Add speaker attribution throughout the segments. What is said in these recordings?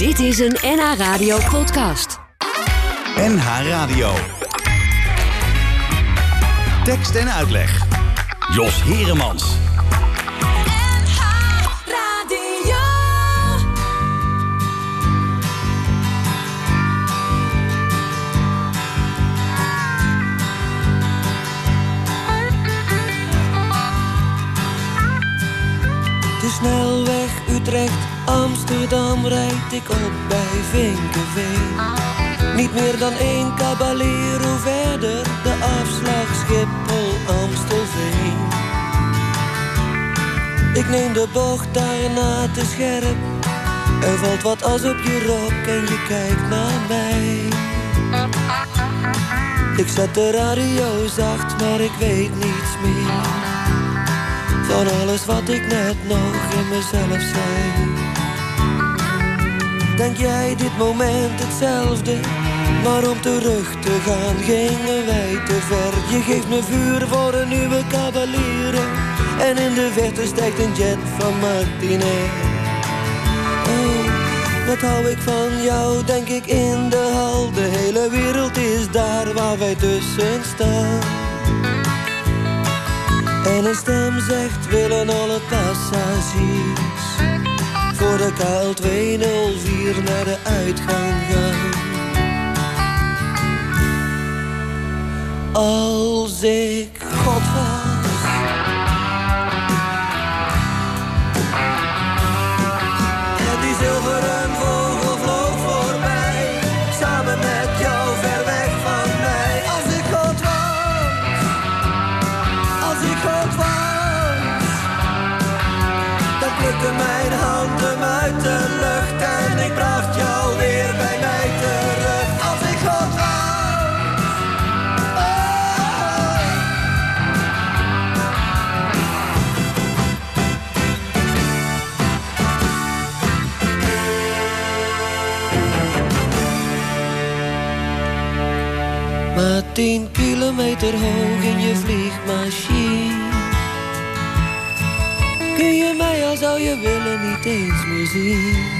Speaker 1: Dit is een NH Radio podcast.
Speaker 2: NH Radio. Tekst en uitleg. Jos Heremans.
Speaker 3: De snelweg Utrecht, Amsterdam rijd ik op bij Vinkenveen. Niet meer dan één caballero verder, de afslag Schiphol, Amstelveen. Ik neem de bocht daarna te scherp. Er valt wat as op je rok en je kijkt naar mij. Ik zet de radio zacht, maar ik weet niets meer. Van alles wat ik net nog in mezelf zei. Denk jij dit moment hetzelfde? Maar om terug te gaan gingen wij te ver. Je geeft me vuur voor een nieuwe cavalier. En in de verte stijgt een jet van Martinez. Oh, wat hou ik van jou, denk ik in de hal. De hele wereld is daar waar wij tussen staan. En een stem zegt, willen alle passagiers voor de KL204 naar de uitgang gaan. Als ik God was. En die zilveren vogel vloog voorbij, samen met jou ver weg van mij. Als ik God was, als ik God was, dan plukte mijn kilometer hoog in je vliegmachine. Kun je mij al zou je willen niet eens meer zien.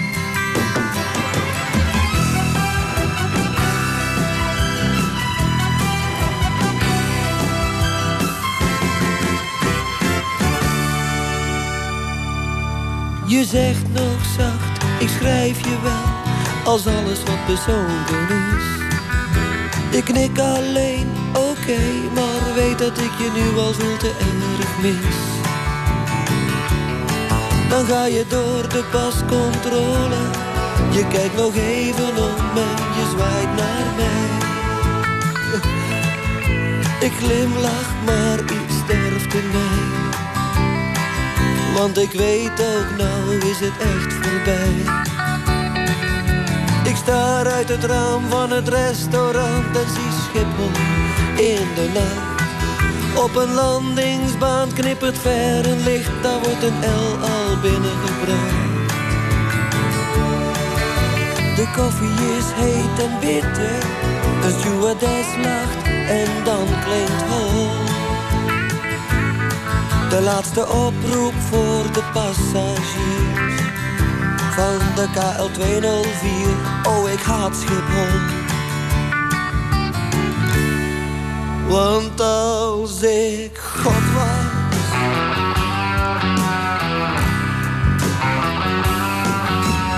Speaker 3: Je zegt nog zacht, ik schrijf je wel Als alles wat persoonlijk is. Ik knik alleen, oké, maar weet dat ik je nu al veel te erg mis. Dan ga je door de pascontrole. Je kijkt nog even om en je zwaait naar mij. Ik glimlach, maar iets sterft in mij. Want ik weet ook, nou is het echt voorbij. Ik sta uit het raam van het restaurant en zie Schiphol in de nacht. Op een landingsbaan knippert ver een licht, daar wordt een L al binnengebracht. De koffie is heet en bitter, de stewardess lacht en dan klinkt hol. De laatste oproep voor de passagiers van de KL204. Oh, ik haat Schiphol. Want als ik God was.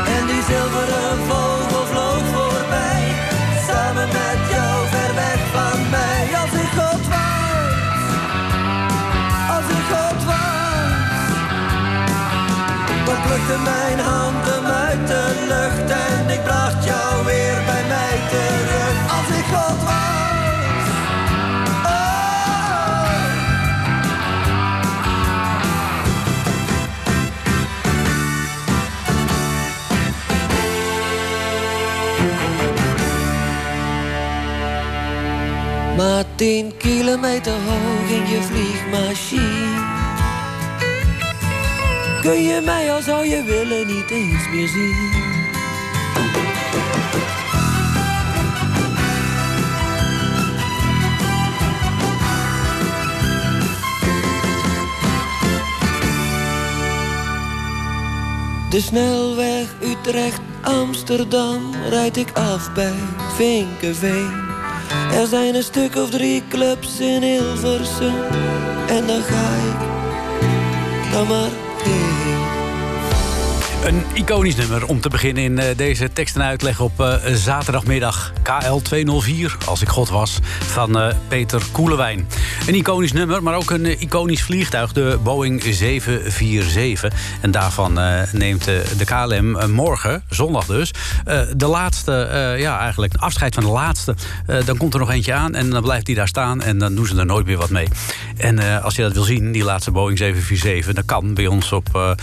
Speaker 3: En die zilveren vogel vloog voorbij, samen met jou ver weg van mij. Als ik God was, als ik God was. Dan plukte mijn hand hem uit de lucht en ik bracht jou weer bij mij terug. Als ik God was. Tien kilometer hoog in je vliegmachine Kun je mij al zou je willen niet eens meer zien De snelweg Utrecht, Amsterdam rijd ik af bij Vinkenveen. Er zijn een stuk of drie clubs in Hilversum. En dan ga ik dan maar
Speaker 2: een iconisch nummer om te beginnen in uh, deze tekst en uitleg op uh, zaterdagmiddag. KL 204, Als ik God was, van uh, Peter Koelewijn. Een iconisch nummer, maar ook een iconisch vliegtuig, de Boeing 747. En daarvan neemt de KLM morgen, zondag dus, de laatste, ja eigenlijk afscheid van de laatste. dan komt er nog eentje aan en dan blijft die daar staan en dan doen ze er nooit meer wat mee. En als je dat wil zien, die laatste Boeing 747, dan kan bij ons op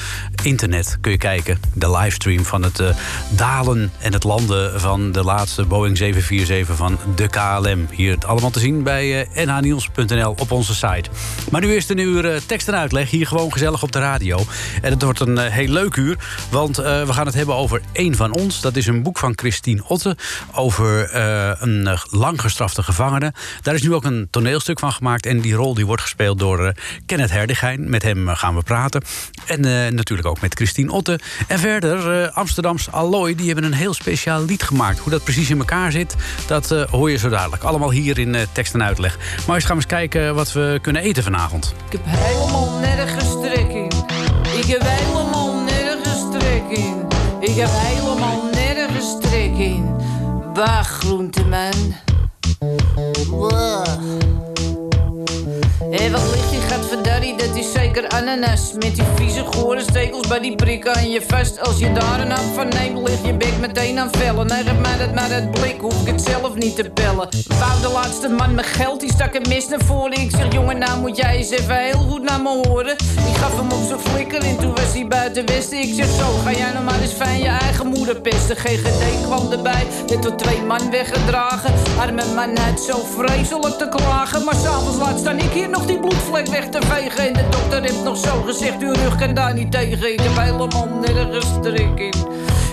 Speaker 2: internet kun je kijken de livestream van het uh, dalen en het landen van de laatste Boeing 747 van de KLM. Hier allemaal te zien bij uh, op onze site. Maar nu eerst een uur uh, tekst en uitleg, hier gewoon gezellig op de radio. En het wordt een heel leuk uur, want we gaan het hebben over één van ons. Dat is een boek van Christine Otte over een lang gestrafte gevangene. Daar is nu ook een toneelstuk van gemaakt en die rol die wordt gespeeld door Kenneth Herdigijn. Met hem gaan we praten. En natuurlijk ook met Christine Otte. En verder, uh, Amsterdams Alloy, die hebben een heel speciaal lied gemaakt. Hoe dat precies in elkaar zit, dat uh, hoor je zo dadelijk. Allemaal hier in uh, tekst en uitleg. Maar eens gaan we eens kijken wat we kunnen eten vanavond.
Speaker 4: Ik heb helemaal nergens trek in. Ik heb helemaal nergens trek in. Ik heb helemaal nergens trek in. Bah, groenteman. Wow. Hé, Ananas. Met die vieze gore stekels bij die prikken aan je vast. Als je daar een hap van neemt, ligt je bek meteen aan vellen. Nee, geef mij dat maar dat blik, hoef ik het zelf niet te pellen. Wou de laatste man met geld, die stak een mis naar voren. Ik zeg, jongen, nou moet jij eens even heel goed naar me horen. Ik gaf hem op zijn flikker en toen was hij buiten westen. Ik zeg, zo, ga jij nou maar eens fijn je eigen moeder pesten. GGD kwam erbij, net door twee man weggedragen. Arme man had zo vreselijk te klagen. Maar s'avonds laat staan ik hier nog die bloedvlek weg te vegen. En de dokter heeft nog zo gezegd, uw rug kan daar niet tegen. Ik heb helemaal nergens trek in.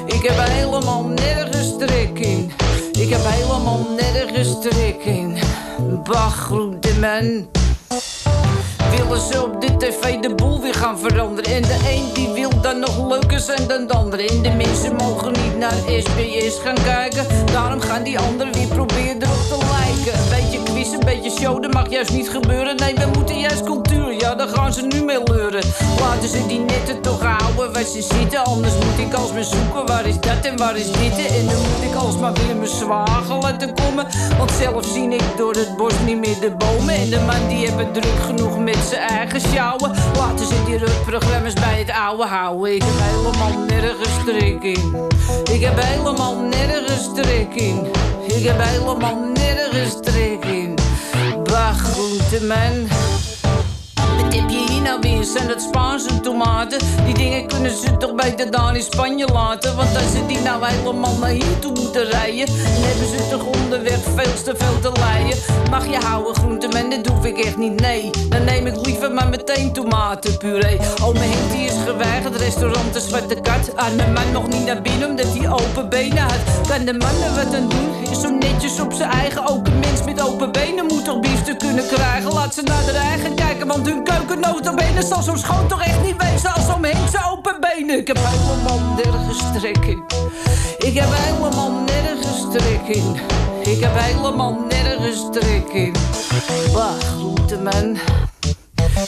Speaker 4: Ik heb helemaal nergens trek in. Ik heb helemaal nergens trek in. Bah, groenteman willen ze op de tv de boel weer gaan veranderen. En de een die wil dan nog leuker zijn dan de ander. En de mensen mogen niet naar SBS gaan kijken. Daarom gaan die anderen weer proberen erop te lijken. Een beetje quiz, een beetje show, dat mag juist niet gebeuren. Nee, we moeten juist cultuur, ja, daar gaan ze nu mee leuren. Laten ze die netten toch houden waar ze zitten. Anders moet ik alsmaar zoeken, waar is dat en waar is dit? En dan moet ik alsmaar weer mijn zwager laten komen. Want zelf zie ik door het bos niet meer de bomen. En de man die hebben druk genoeg met zijn eigen sjouwen. Laten ze die rutprogramma's bij het oude houden. Ik heb helemaal nergens trek in. Ik heb helemaal nergens trek in. Ik heb helemaal nergens trek in. Bah, groenteman. Wat heb je hier nou dat Spaanse tomaten? Die dingen kunnen ze toch beter daar in Spanje laten? Want als ze die nou helemaal naar hier toe moeten rijden... dan hebben ze toch onderweg veel te veel te lijden. Mag je houden groenteman, dat doe ik echt niet, nee. Dan neem ik liever maar meteen tomatenpuree. Oh, mijn die is geweigerd, restaurant de Zwarte Kat. Arme man nog niet naar binnen, omdat hij open benen had. Kan de man er wat aan doen? Is zo netjes op zijn eigen. Ook een mens met open benen moet toch biefstuk kunnen krijgen? Laat ze naar de eigen kijken, want hun keukennotenbenen zal zo schoon toch echt niet wezen als omheen zijn open benen. Ik heb helemaal nergens trek in. Ik heb helemaal nergens trek in. Ik heb helemaal nergens trek in. Bah, groenteman.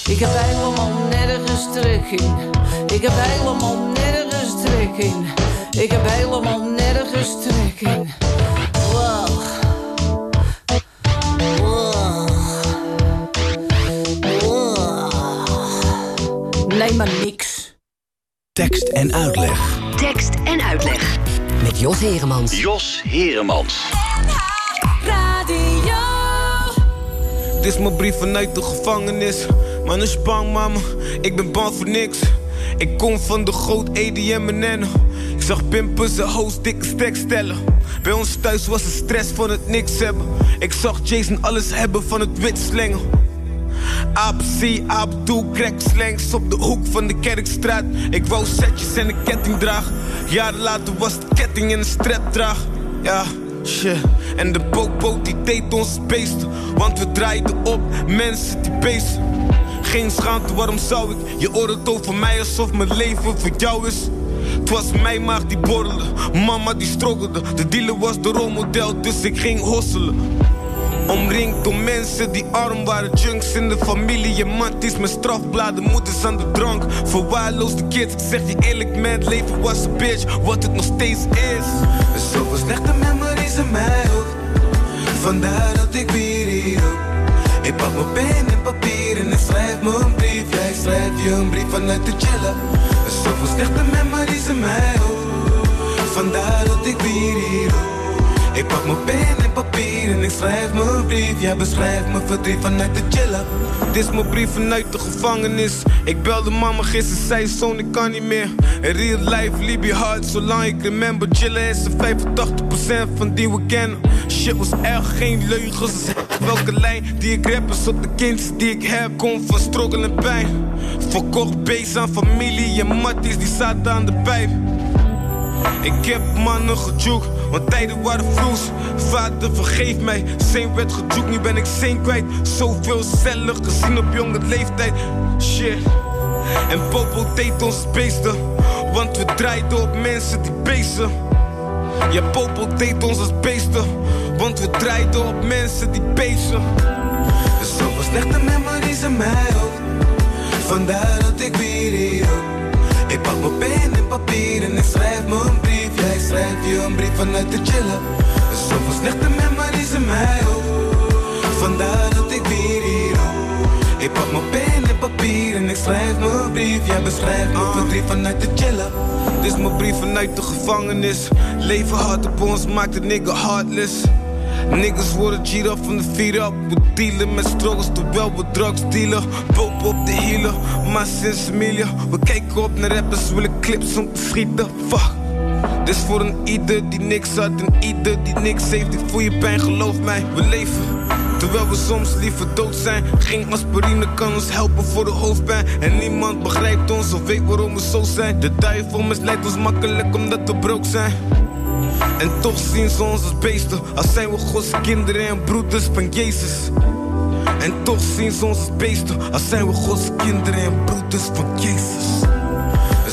Speaker 4: Ik heb helemaal nergens trek in. Ik heb helemaal nergens trek in. Ik heb helemaal nergens trek in. Nee, maar niks.
Speaker 2: Tekst en uitleg.
Speaker 1: Tekst en uitleg. Met Jos Heremans.
Speaker 2: Jos Heremans.
Speaker 1: Radio.
Speaker 5: Dit is mijn brief vanuit de gevangenis. Man is bang, mama. Ik ben bang voor niks. Ik kom van de groot EDM en Ik zag pimpen zijn host dikke stek stellen. Bij ons thuis was de stress van het niks hebben. Ik zag Jason alles hebben van het wit slengen. APC, Abdul, crack slangs op de hoek van de Kerkstraat. Ik wou setjes en een ketting draag. Jaren later was de ketting in een strap draag. Ja, shit. En de popo die deed ons beest. Want we draaiden op mensen die beesten. Geen schaamte, waarom zou ik? Je oordeelt over mij alsof mijn leven voor jou is. Het was mijn maag die borrelde, mama die stroggelde. De dealer was de rolmodel, dus ik ging hosselen. Omringd door mensen die arm waren, junks in de familie. Man is met strafbladen, moeders aan de drank. Verwaarloosde kids, zeg je eerlijk, man, het leven was een bitch, wat het nog steeds is. Zoveel slechte memories in mij ook. Vandaar dat ik weer hier. Ik pak mijn pen en papier en ik schrijf me brief. Jij schrijft je een brief vanuit de chillen. Zoveel slechte memories in mij ook. Vandaar dat Ik pak mijn pen en papier en ik schrijf mijn brief. Jij beschrijft mijn verdriet vanuit de chillen. Dit is mijn brief vanuit de gevangenis. Ik belde mama gisteren, zei zoon, ik kan niet meer. Real life, liep je hard, zolang ik remember. Chillen is 85% van die we kennen. Shit was echt geen leugens. Welke lijn die ik rap is op de kindjes die ik heb. Kom van struggle en pijn. Verkocht base aan familie en matties die zaten aan de pijp. Ik heb mannen gejoekt, want tijden waren vloes. Vader vergeef mij, Zijn werd nu ben ik zin kwijt. Zoveel cellen gezien op jonge leeftijd. Shit. En Popo deed ons beesten, want we draaiden op mensen die beesten. Ja, Popo deed ons als beesten, want we draaiden op mensen die beesten. Zoveel slechte memories in mij ook, vandaar dat ik weer hier ook. Ik pak mijn pen en papier en ik schrijf me een brief. Jij schrijft je een brief vanuit de chillen. Zoveel slechte memories in mij ook. Vandaar dat ik weer hier ook. Ik pak mijn pen en papier en ik schrijf me een brief. Jij beschrijft me verdriet vanuit de chillen. Dit is mijn brief vanuit de gevangenis. Leven hard op ons maakt de nigga heartless. Niggas worden cheat up van de feet up. We dealen met struggles terwijl we drugs dealen. Pop op de hielen, maar sinds Emilia. We kijken op naar rappers, willen clips om te schieten. Fuck. Dit is voor een ieder die niks had en ieder die niks heeft. Ik voel je pijn, geloof mij, we leven. Terwijl we soms liever dood zijn. Geen aspirine kan ons helpen voor de hoofdpijn. En niemand begrijpt ons of weet waarom we zo zijn. De duivel misleidt ons makkelijk omdat we broke zijn. En toch zien ze ons als beesten, als zijn we Gods kinderen en broeders van Jezus. En toch zien ze ons als beesten, als zijn we Gods kinderen en broeders van Jezus.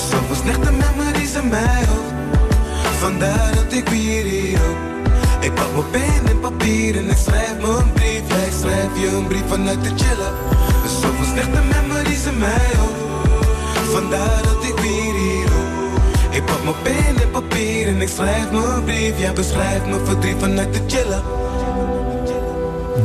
Speaker 5: Zoveel slechte memories in mij ook, vandaar dat ik weer hier ook. Ik pak mijn pen en papier en ik schrijf me een brief. Jij schrijft je een brief vanuit de chillen. Zoveel slechte memories in mij ook, vandaar dat ik weer. Ik pak mijn pen en papier en ik schrijf mijn brief. Jij beschrijft mijn verdriet vanuit de chillen.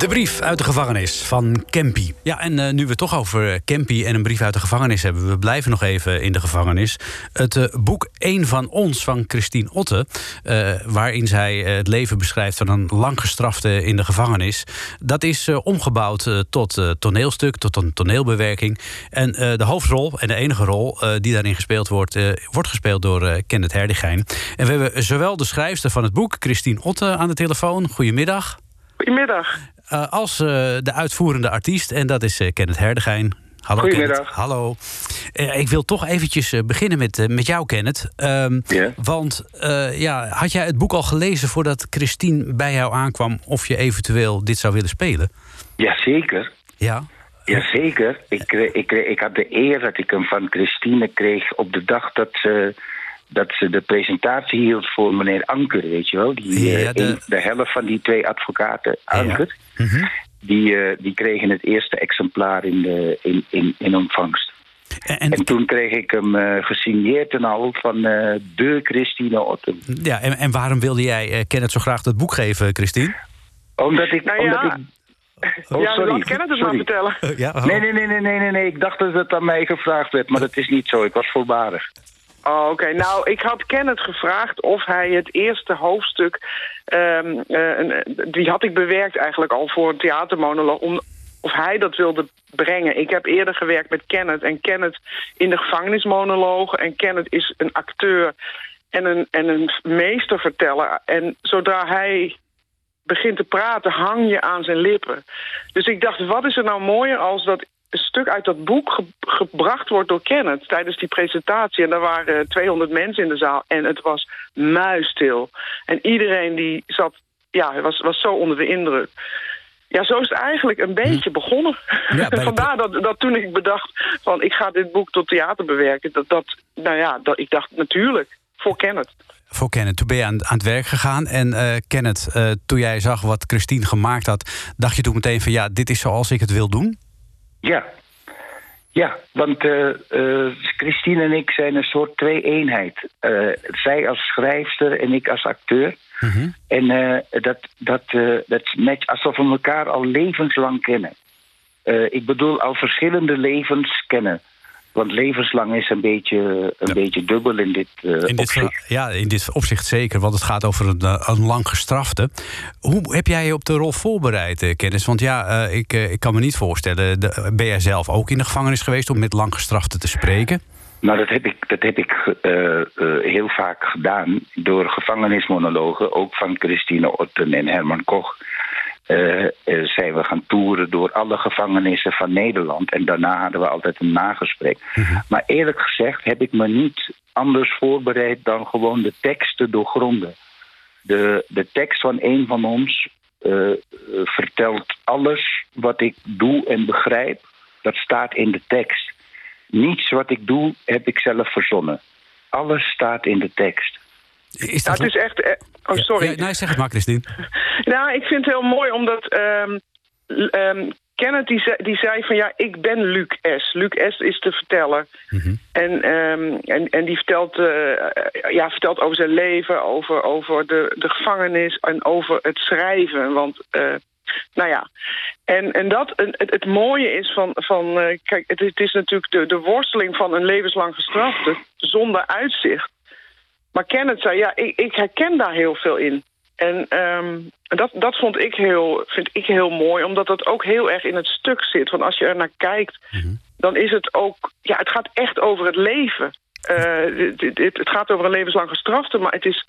Speaker 2: De brief uit de gevangenis van Kempi. Ja, en uh, nu we het toch over Kempi en een brief uit de gevangenis hebben... we blijven nog even in de gevangenis. Het uh, boek Eén van ons van Christine Otte... Uh, waarin zij het leven beschrijft van een lang gestrafte in de gevangenis... dat is omgebouwd tot toneelstuk, tot een toneelbewerking. En de hoofdrol en de enige rol die daarin gespeeld wordt... wordt gespeeld door Kenneth Herdigijn. En we hebben zowel de schrijfster van het boek, Christine Otte, aan de telefoon. Goedemiddag.
Speaker 6: Goedemiddag.
Speaker 2: Uh, als uh, de uitvoerende artiest, en dat is uh, Kenneth Herdegijn. Hallo
Speaker 6: Goedemiddag.
Speaker 2: Kenneth. Hallo. ik wil toch eventjes beginnen met, met jou, Kenneth. Um,
Speaker 6: yeah.
Speaker 2: Want ja, had jij het boek al gelezen voordat Christine bij jou aankwam... of je eventueel dit zou willen spelen?
Speaker 6: Jazeker.
Speaker 2: Ja?
Speaker 6: Jazeker. Ik, ik, ik had de eer dat ik hem van Christine kreeg op de dag dat ze dat ze de presentatie hield voor meneer Anker, weet je wel. Die,
Speaker 2: ja,
Speaker 6: de... de... helft van die twee advocaten, Anker,
Speaker 2: ja. mm -hmm.
Speaker 6: die, uh, die kregen het eerste exemplaar in, de, in, in, in ontvangst.
Speaker 2: En,
Speaker 6: en, toen kreeg ik hem uh, gesigneerd en al van uh, de Christine Otten.
Speaker 2: Ja, en, en waarom wilde jij Kenneth zo graag het boek geven, Christine?
Speaker 6: Omdat ik...
Speaker 7: Nou
Speaker 6: omdat
Speaker 7: ja.
Speaker 6: ik Oh,
Speaker 7: ja,
Speaker 6: sorry.
Speaker 7: laat Kenneth het
Speaker 6: sorry.
Speaker 7: maar vertellen.
Speaker 2: Uh, ja, oh.
Speaker 6: nee, nee, nee, nee, nee, nee, nee. Ik dacht dat het aan mij gevraagd werd, maar dat is niet zo. Ik was voorbarig.
Speaker 7: Oh, oké. Nou, ik had Kenneth gevraagd of hij het eerste hoofdstuk... Um, uh, die had ik bewerkt eigenlijk al voor een theatermonoloog... Of hij dat wilde brengen. Ik heb eerder gewerkt met Kenneth. En Kenneth in de gevangenismonologen. En Kenneth is een acteur en een, en een meesterverteller. En zodra hij begint te praten, hang je aan zijn lippen. Dus ik dacht, wat is er nou mooier als dat stuk uit dat boek ge gebracht wordt door Kenneth tijdens die presentatie. En daar waren 200 mensen in de zaal en het was muisstil. En iedereen die zat, ja, was, was zo onder de indruk. Ja, zo is het eigenlijk een beetje begonnen.
Speaker 2: Ja,
Speaker 7: Vandaar dat, dat toen ik bedacht van ik ga dit boek tot theater bewerken. Dat, dat, nou ja, dat, ik dacht natuurlijk. voor Kenneth.
Speaker 2: Voor Kenneth. Toen ben je aan, aan het werk gegaan. En uh, Kenneth, uh, toen jij zag wat Christine gemaakt had... dacht je toen meteen van ja, dit is zoals ik het wil doen?
Speaker 6: Ja. Ja, want uh, Christine en ik zijn een soort twee-eenheid. zij als schrijfster en ik als acteur. Mm -hmm. En dat, dat, dat is net alsof we elkaar al levenslang kennen. ik bedoel, al verschillende levens kennen. Want levenslang is een beetje, een ja. beetje dubbel in dit, uh,
Speaker 2: in dit
Speaker 6: opzicht.
Speaker 2: Ja, in dit opzicht zeker, want het gaat over een, eh, een lang gestrafte. Hoe heb jij je op de rol voorbereid, uh, Kennis? Want ja, uh, ik, ik kan me niet voorstellen... De, ben jij zelf ook in de gevangenis geweest om met lang gestrafte te spreken?
Speaker 6: Nou, dat heb ik, dat heb ik heel vaak gedaan door gevangenismonologen... ook van Christine Otten en Herman Koch... Uh, uh, zijn we gaan toeren door alle gevangenissen van Nederland. En daarna hadden we altijd een nagesprek. Mm -hmm. Maar eerlijk gezegd heb ik me niet anders voorbereid dan gewoon de teksten doorgronden. De, de tekst van een van ons uh, vertelt alles wat ik doe en begrijp. Dat staat in de tekst. Niets wat ik doe heb ik zelf verzonnen. Alles staat in de tekst.
Speaker 2: Is dat
Speaker 7: ja, het is echt... Oh, sorry.
Speaker 2: Ja, nee, zeg het maar, Christine.
Speaker 7: nou, ik vind het heel mooi, omdat... Um, um, Kenneth die zei, die zei van ja, ik ben Luc S. Luc S is de verteller. Mm -hmm. en, um, en, en die vertelt, uh, ja, vertelt over zijn leven, over, over de, de gevangenis en over het schrijven. Want uh, nou ja, en, en dat, het, het mooie is van, van uh, kijk, het, het is natuurlijk de, de worsteling van een levenslang gestrafte zonder uitzicht. Maar Kenneth zei, ja, ik, ik herken daar heel veel in. En um, dat, dat vond ik heel, vind ik heel mooi, omdat dat ook heel erg in het stuk zit. Want als je er naar kijkt, mm -hmm. dan is het ook... Ja, het gaat echt over het leven. Uh, het, gaat over een levenslang gestrafte, maar het, is,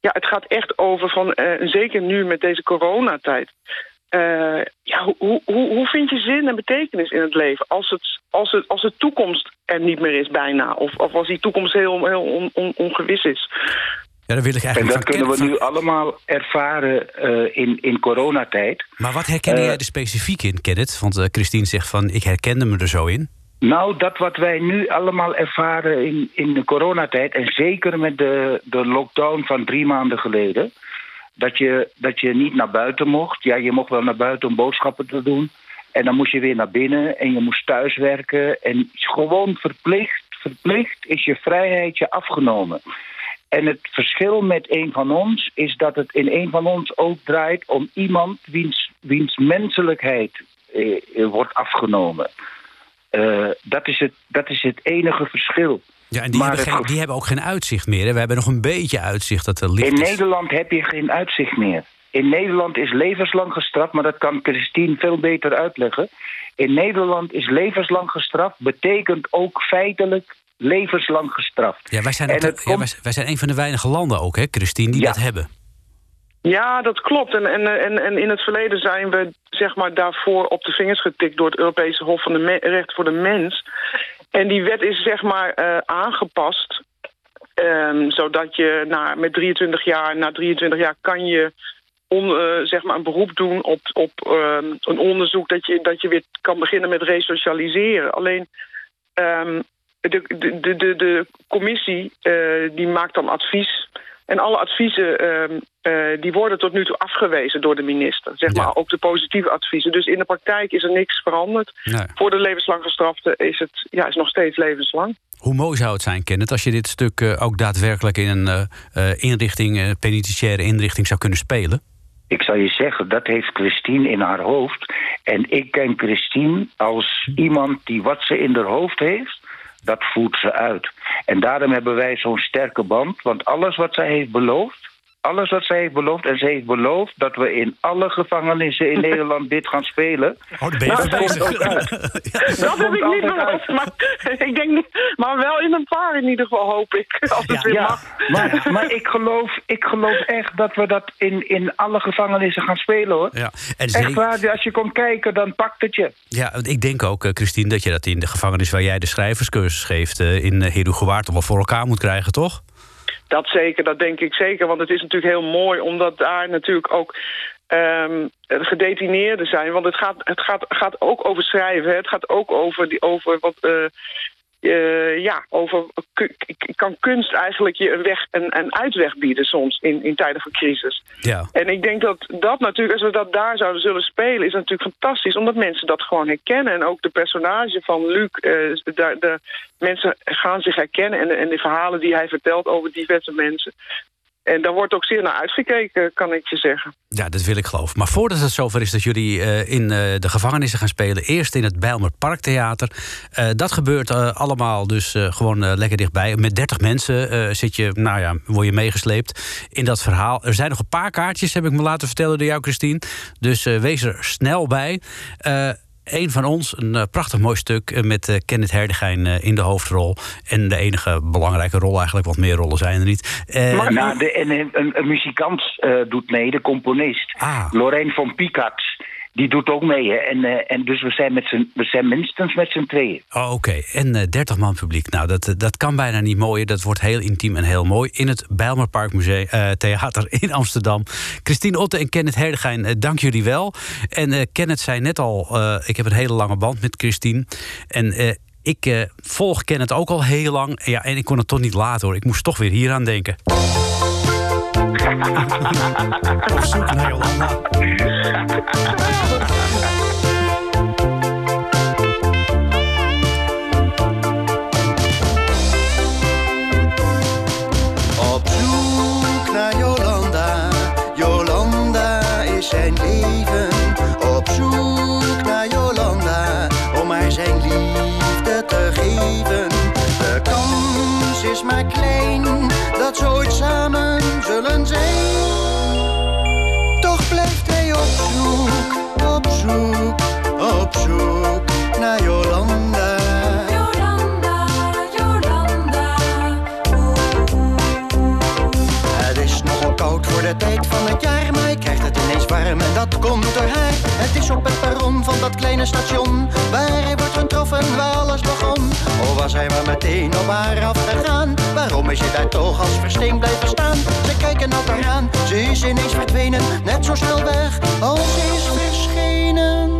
Speaker 7: ja, het gaat echt over van... Uh, zeker nu met deze coronatijd... Uh, ja, hoe, hoe, hoe vind je zin en betekenis in het leven als, het, als, het, als de toekomst er niet meer is bijna? Of, of als die toekomst heel, heel on, on, ongewis is?
Speaker 2: Ja, dat wil ik eigenlijk
Speaker 6: en dat kunnen we nu allemaal ervaren uh, in, in coronatijd.
Speaker 2: Maar wat herken uh, jij er specifiek in, Kenneth? Want uh, Christine zegt van, ik herkende me er zo in.
Speaker 6: Nou, dat wat wij nu allemaal ervaren in, in de coronatijd... en zeker met de, de lockdown van drie maanden geleden... Dat je, dat je niet naar buiten mocht. Ja, je mocht wel naar buiten om boodschappen te doen. En dan moest je weer naar binnen en je moest thuiswerken. En gewoon verplicht, verplicht is je vrijheid je afgenomen. En het verschil met een van ons is dat het in een van ons ook draait om iemand wiens, wiens menselijkheid eh, wordt afgenomen. Uh, dat, is het, dat is het enige verschil.
Speaker 2: Ja, en die, hebben, geen, die hebben ook geen uitzicht meer. Hè? We hebben nog een beetje uitzicht dat er licht
Speaker 6: In
Speaker 2: is.
Speaker 6: Nederland heb je geen uitzicht meer. In Nederland is levenslang gestraft, maar dat kan Christine veel beter uitleggen. In Nederland is levenslang gestraft, betekent ook feitelijk levenslang gestraft.
Speaker 2: Ja, wij zijn, ja, wij, wij, zijn een van de weinige landen ook, hè, Christine, die ja. dat hebben.
Speaker 7: Ja, dat klopt. En, en, en, en in het verleden zijn we zeg maar, daarvoor op de vingers getikt... door het Europese Hof van de Recht voor de Mens. En die wet is zeg maar uh, aangepast... Um, zodat je na, met 23 jaar, na 23 jaar kan je on, uh, zeg maar een beroep doen op, op uh, een onderzoek... Dat je, dat je weer kan beginnen met resocialiseren. Alleen um, de, de, de, de commissie uh, die maakt dan advies... En alle adviezen uh, uh, die worden tot nu toe afgewezen door de minister. Zeg maar, ja. ook de positieve adviezen. Dus in de praktijk is er niks veranderd. Nee. Voor de levenslang gestrafte is het ja, is nog steeds levenslang.
Speaker 2: Hoe mooi zou het zijn, Kenneth, als je dit stuk uh, ook daadwerkelijk in een inrichting, penitentiaire inrichting zou kunnen spelen?
Speaker 6: Ik zal je zeggen, dat heeft Christine in haar hoofd. En ik ken Christine als iemand die wat ze in haar hoofd heeft dat voert ze uit. En daarom hebben wij zo'n sterke band. Want alles wat zij heeft beloofd... alles wat zij heeft beloofd... en ze heeft beloofd dat we in alle gevangenissen in Nederland dit gaan spelen.
Speaker 2: Oh, de ben je nou,
Speaker 7: dat
Speaker 2: bezig.
Speaker 7: ja. Dat heb ik niet beloofd. Maar, ik denk niet, maar wel in een paar in ieder geval, hoop ik. Als het ja, weer
Speaker 6: ja.
Speaker 7: mag.
Speaker 6: Maar, maar ik, geloof, ik geloof echt dat we dat in, in alle gevangenissen gaan spelen, hoor.
Speaker 2: Ja.
Speaker 6: En echt waar, als je komt kijken, dan pakt het je.
Speaker 2: Ja, ik denk ook, Christine, dat je dat in de gevangenis... waar jij de schrijverscursus geeft in Herugewaard... wel voor elkaar moet krijgen, toch?
Speaker 7: Dat zeker, dat denk ik zeker. Want het is natuurlijk heel mooi, omdat daar natuurlijk ook um, gedetineerden zijn. Want het gaat, het gaat, gaat ook over schrijven. Het gaat ook over, die, over wat... Uh, eh, ja, over kan kunst eigenlijk je een, weg, een, een uitweg bieden soms in, in tijden van crisis.
Speaker 2: Ja.
Speaker 7: En ik denk dat dat natuurlijk, als we dat daar zouden zullen spelen, is natuurlijk fantastisch, omdat mensen dat gewoon herkennen. En ook de personage van Luc, uh, de, de, mensen gaan zich herkennen en en de verhalen die hij vertelt over diverse mensen. En daar wordt ook zeer naar uitgekeken, kan ik je zeggen.
Speaker 2: Ja, dat wil ik geloven. Maar voordat het zover is dat jullie uh, in uh, de gevangenissen gaan spelen... eerst in het Bijlmer Parktheater. Uh, dat gebeurt allemaal dus gewoon lekker dichtbij. Met 30 mensen zit je, nou ja, word je meegesleept in dat verhaal. Er zijn nog een paar kaartjes, heb ik me laten vertellen door jou, Christine. Dus wees er snel bij een van ons, een uh, prachtig mooi stuk uh, met uh, Kenneth Herdegijn in de hoofdrol. En de enige belangrijke rol eigenlijk, want meer rollen zijn er niet.
Speaker 6: maar nou, de, en een, een muzikant doet mee, de componist.
Speaker 2: Ah.
Speaker 6: Lorraine van Picax die doet ook mee. Hè. En, uh, en dus we zijn, met we zijn minstens met z'n tweeën.
Speaker 2: Oh, Oké, en uh, 30 man publiek. Nou, dat, dat kan bijna niet mooier. Dat wordt heel intiem en heel mooi. In het Bijlmerpark Museum, Theater in Amsterdam. Christine Otte en Kenneth Herdegijn, dank jullie wel. En Kenneth zei net al, ik heb een hele lange band met Christine. En ik volg Kenneth ook al heel lang. Ja, en ik kon het toch niet laten hoor. Ik moest toch weer hier aan denken. Op zoek naar Jolanda.
Speaker 8: De tijd van het jaar, maar hij krijgt het ineens warm en dat komt door haar. Het is op het perron van dat kleine station, waar hij wordt getroffen, waar alles begon. Oh, was hij maar meteen op haar afgegaan. Waarom is je daar toch als versteen blijven staan? Ze kijken elkaar aan, ze is ineens verdwenen, net zo snel weg als ze is verschenen.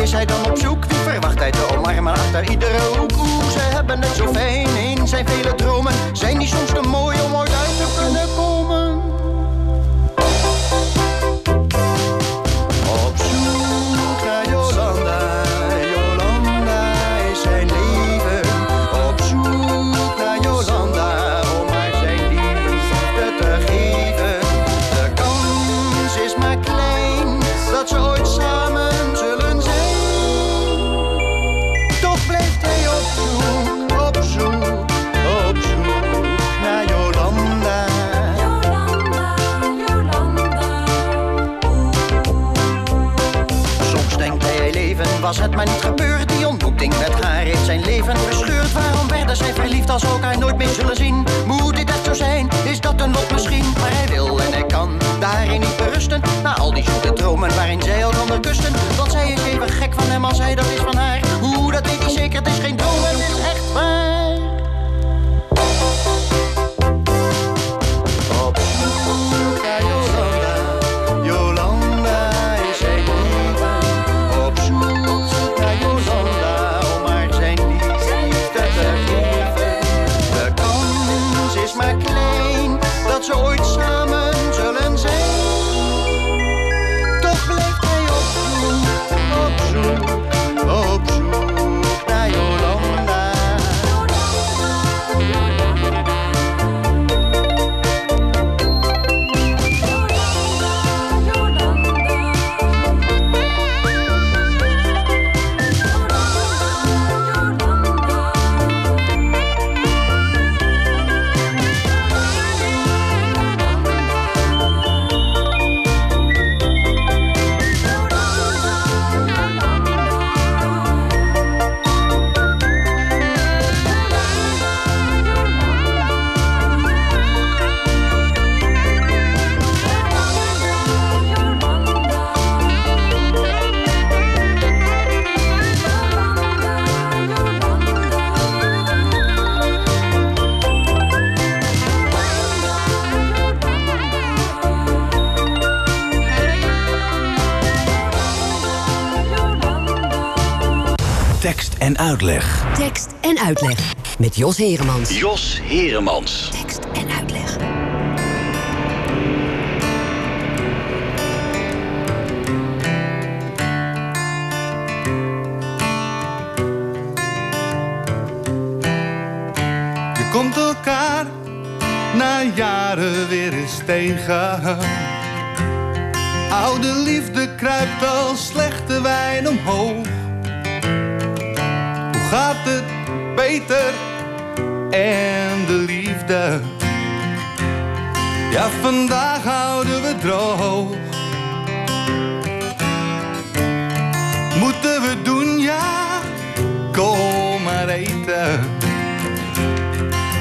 Speaker 8: Is hij dan op zoek? Wie verwacht hij te omarmen achter iedere hoek? Oeh, ze hebben het zo fijn in zijn vele dromen. Zijn die soms te mooi om ooit uit te kunnen komen? Ontmoeting met haar heeft zijn leven verscheurd. Waarom werden zij verliefd als ze elkaar nooit meer zullen zien? Moet dit echt zo zijn? Is dat een lot misschien? Maar hij wil en hij kan daarin niet berusten. Na al die zoete dromen waarin zij elkaar kusten. Want zij is even gek van hem als hij dat is van haar. Hoe, dat weet hij zeker, het is geen droom, het is echt waar.
Speaker 9: Uitleg.
Speaker 1: Tekst en uitleg. Met Jos Heremans.
Speaker 9: Jos Heremans.
Speaker 1: Tekst en uitleg.
Speaker 10: Je komt elkaar na jaren weer eens tegen. Oude liefde kruipt als slechte wijn omhoog. Gaat het beter en de liefde? Ja, vandaag houden we droog. Moeten we doen, ja, kom maar eten.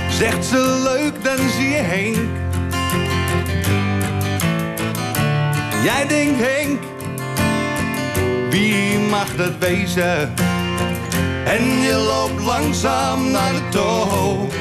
Speaker 10: Zegt ze leuk, dan zie je Henk. Jij denkt Henk, wie mag dat wezen? En je loopt langzaam naar de toog.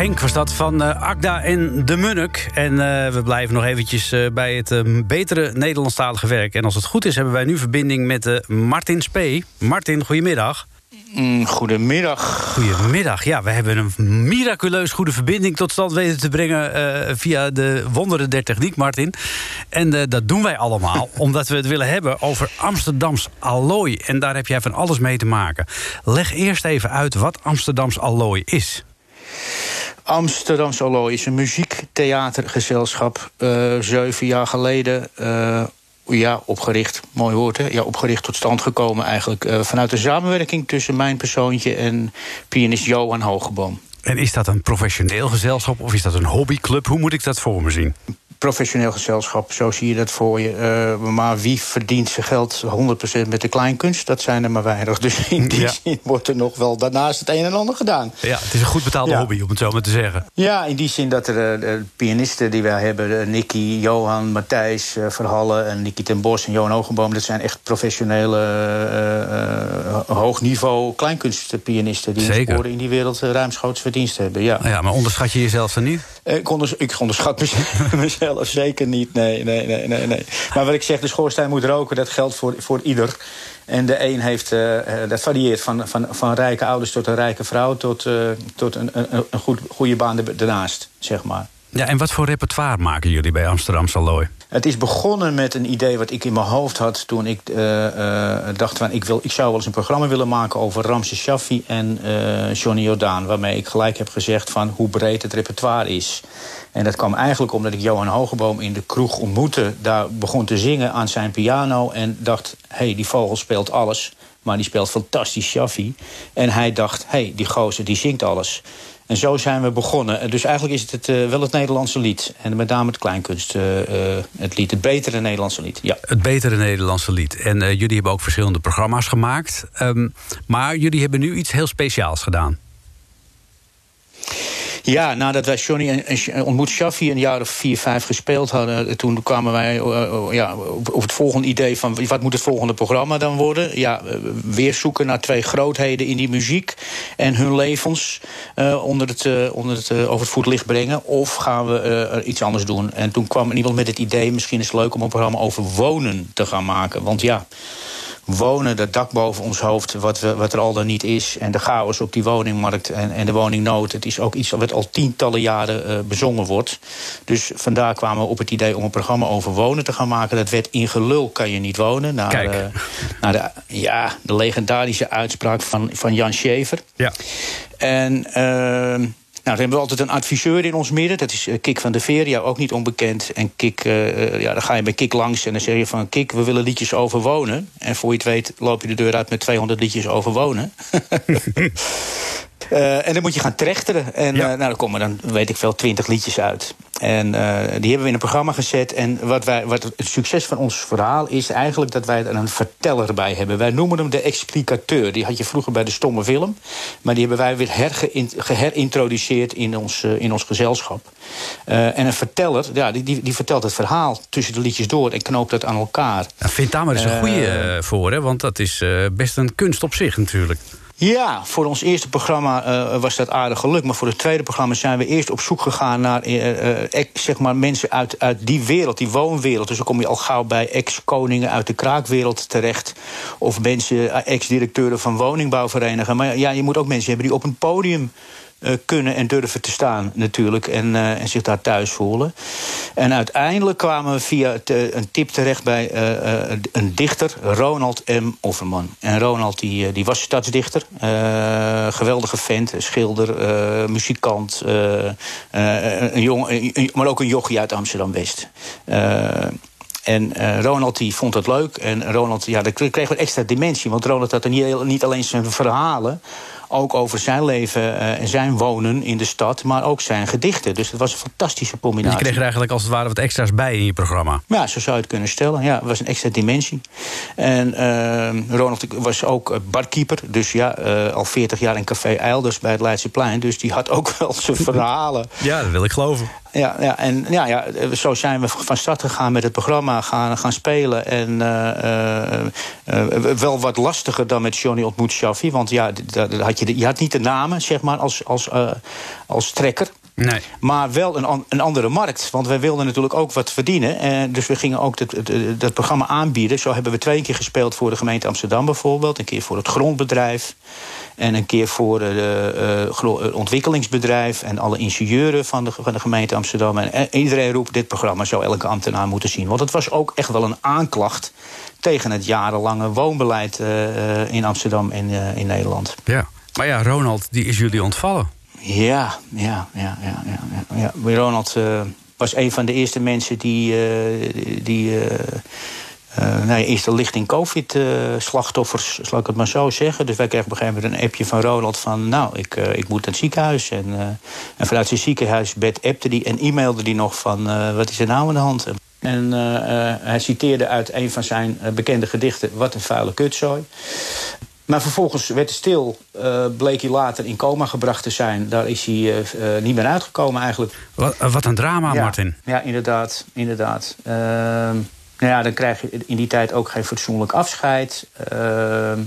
Speaker 2: Henk was dat van eh, Agda en de Munnik. En eh, we blijven nog eventjes eh, bij het betere Nederlandstalige werk. En als het goed is, hebben wij nu verbinding met Martin Spee. Martin, goedemiddag.
Speaker 11: Mm, goedemiddag.
Speaker 2: Goedemiddag. Ja, we hebben een miraculeus goede verbinding tot stand weten te brengen via de wonderen der techniek, Martin. En dat doen wij allemaal omdat we het willen hebben over Amsterdams allooi. En daar heb jij van alles mee te maken. Leg eerst even uit wat Amsterdams allooi is.
Speaker 11: Amsterdamse Allooi is een muziektheatergezelschap. eh, zeven jaar geleden. eh, ja, opgericht, mooi woord hè. Ja, opgericht tot stand gekomen eigenlijk. eh, vanuit de samenwerking tussen mijn persoontje en pianist Johan Hogeboom.
Speaker 2: En is dat een professioneel gezelschap of is dat een hobbyclub? Hoe moet ik dat voor me zien?
Speaker 11: Professioneel gezelschap, zo zie je dat voor je. Eh, maar wie verdient zijn geld 100% met de kleinkunst? Dat zijn er maar weinig. Dus in die
Speaker 2: Ja.
Speaker 11: zin wordt er nog wel daarnaast het een en ander gedaan.
Speaker 2: Ja, het is een goed betaalde
Speaker 11: Ja.
Speaker 2: hobby, om het zo maar te zeggen.
Speaker 11: Ja, in die zin dat er de pianisten die wij hebben... Nicky, Johan, Matthijs Verhallen en Nicky ten Bos en Johan Hogenboom... dat zijn echt professionele, eh, eh, hoog niveau kleinkunstpianisten... die scoren in die wereld uh, ruimschoots verdienst hebben. Ja.
Speaker 2: Ja, maar onderschat je jezelf dan niet?
Speaker 11: Eh, Ik, ik onderschat mezelf, zeker niet. Nee, nee, nee, nee, nee. Maar wat ik zeg, de schoorsteen moet roken, dat geldt voor, voor ieder. En de een heeft, eh, eh, dat varieert van, van, van rijke ouders tot een rijke vrouw... tot, tot een, een, een goed, goede baan daarnaast, zeg maar.
Speaker 2: Ja, en wat voor repertoire maken jullie bij Amsterdam Saloy?
Speaker 11: Het is begonnen met een idee wat ik in mijn hoofd had toen ik eh, eh, dacht van ik, wil, ik zou wel eens een programma willen maken over Ramses Shaffi en eh, Johnny Jordaan. Waarmee ik gelijk heb gezegd van hoe breed het repertoire is. En dat kwam eigenlijk omdat ik Johan Hogeboom in de kroeg ontmoette. Daar begon te zingen aan zijn piano en dacht, hé, hey, die vogel speelt alles. Maar die speelt fantastisch Shaffi. En hij dacht, hé, hey, die gozer die zingt alles. En zo zijn we begonnen. En Dus eigenlijk is het, het eh, wel het Nederlandse lied. En met name het kleinkunst, eh, eh, het lied. Het betere Nederlandse lied, ja.
Speaker 2: Het betere Nederlandse lied. En jullie hebben ook verschillende programma's gemaakt. Ehm, maar jullie hebben nu iets heel speciaals gedaan.
Speaker 11: Ja, nadat wij Johnny en, Ontmoet Shaffi een jaar of vier, vijf gespeeld hadden... eh, toen kwamen wij eh, ja, op, het volgende idee van... wat moet het volgende programma dan worden? Ja, weer zoeken naar twee grootheden in die muziek... en hun levens eh, onder het, eh, onder het, over het voetlicht brengen. Of gaan we iets anders doen? En toen kwam iemand met het idee... misschien is het leuk om een programma over wonen te gaan maken. Want ja wonen, dat dak boven ons hoofd, wat, we, wat er al dan niet is... en de chaos op die woningmarkt en, en de woningnood... het is ook iets wat al tientallen jaren eh, bezongen wordt. Dus vandaar kwamen we op het idee om een programma over wonen te gaan maken. Dat werd in gelul kan je niet wonen. Naar,
Speaker 2: Kijk.
Speaker 11: eh, naar de, ja, de legendarische uitspraak van, van Jan Schever.
Speaker 2: Ja.
Speaker 11: En ehm, nou, dan hebben we altijd een adviseur in ons midden. Dat is eh, Kik van de Veer, ja, ook niet onbekend. En Kik, eh, eh, ja, dan ga je bij Kik langs en dan zeg je van... Kik, we willen liedjes over wonen. En voor je het weet loop je de deur uit met 200 liedjes over wonen. Eh, en dan moet je gaan trechteren. En
Speaker 2: Ja.
Speaker 11: eh, nou, dan komen dan, weet ik veel, 20 liedjes uit. En eh, die hebben we in een programma gezet. En wat, wij, wat het succes van ons verhaal is eigenlijk dat wij er een verteller bij hebben. Wij noemen hem de explicateur. Die had je vroeger bij de stomme film. Maar die hebben wij weer geherintroduceerd in ons, in ons gezelschap. En een verteller, ja, die, die, die vertelt het verhaal tussen de liedjes door en knoopt dat aan elkaar.
Speaker 2: Nou, vind daar maar eens een goede voor, hè? want dat is best een kunst op zich natuurlijk.
Speaker 11: Ja, voor ons eerste programma eh, was dat aardig gelukt. Maar voor het tweede programma zijn we eerst op zoek gegaan naar eh, eh, zeg maar mensen uit, uit die wereld, die woonwereld. Dus dan kom je al gauw bij ex-koningen uit de kraakwereld terecht. Of mensen, ex-directeuren van woningbouwverenigingen. Maar ja, je moet ook mensen hebben die op een podium eh, kunnen en durven te staan, natuurlijk. En, eh, en zich daar thuis voelen. En uiteindelijk kwamen we via eh, een tip terecht bij een dichter, Ronald M. Offerman. En Ronald die, die was stadsdichter. geweldige vent, schilder, muzikant. een jong, maar ook een jochie uit Amsterdam-West. En Ronald die vond het leuk. En Ronald, ja, dat kreeg wat extra dimensie. Want Ronald had niet, niet alleen zijn verhalen... ook over zijn leven eh, en zijn wonen in de stad... maar ook zijn gedichten. Dus het was een fantastische
Speaker 2: Je
Speaker 11: combinatie.
Speaker 2: kreeg er eigenlijk als het ware wat extra's bij in je programma.
Speaker 11: Ja, zo zou je het kunnen stellen. Ja, het was een extra dimensie. En eh, Ronald was ook eh, barkeeper. Dus ja, al 40 jaar in Café Eilders bij het Leidseplein. Dus die had ook wel zijn verhalen.
Speaker 2: Ja, dat wil ik geloven.
Speaker 11: Ja, ja, en ja, ja, zo zijn we van start gegaan met het programma, gaan, gaan spelen. En eh, eh, eh, wel wat lastiger dan met Johnny ontmoet Shaffi. Want ja, d- daar had je, je had niet de namen, zeg maar, als, als, als trekker.
Speaker 2: Nee.
Speaker 11: Maar wel een, an- een andere markt. Want wij wilden natuurlijk ook wat verdienen. Eh, dus we gingen ook dat, dat, dat programma aanbieden. Zo hebben we twee keer gespeeld voor de gemeente Amsterdam bijvoorbeeld. Een keer voor het grondbedrijf. En een keer voor eh, eh, ontwikkelingsbedrijf. En alle ingenieuren van de, van de gemeente Amsterdam. En eh, iedereen roept dit programma zou elke ambtenaar moeten zien. Want het was ook echt wel een aanklacht tegen het jarenlange woonbeleid in Amsterdam en in Nederland.
Speaker 2: Ja. Maar ja, Ronald, die is jullie ontvallen.
Speaker 11: Ja, ja, ja, ja. ja. Ronald eh, was een van de eerste mensen die, eh, die eh, nou ja, eerst de lichting COVID-slachtoffers, zal ik het maar zo zeggen. Dus wij kregen op een gegeven moment een appje van Ronald van... nou, ik, ik moet naar het ziekenhuis. En, en vanuit zijn ziekenhuisbed appte die en e-mailde die nog van... wat is er nou aan de hand? En hij citeerde uit een van zijn bekende gedichten... wat een vuile kutzooi. Maar vervolgens werd het stil, eh, bleek hij later in coma gebracht te zijn. Daar is hij eh, eh, niet meer uitgekomen eigenlijk.
Speaker 2: Wat, wat een drama,
Speaker 11: Ja,
Speaker 2: Martin.
Speaker 11: Ja, inderdaad. inderdaad. Ehm, nou ja, dan krijg je in die tijd ook geen fatsoenlijk afscheid. Ehm,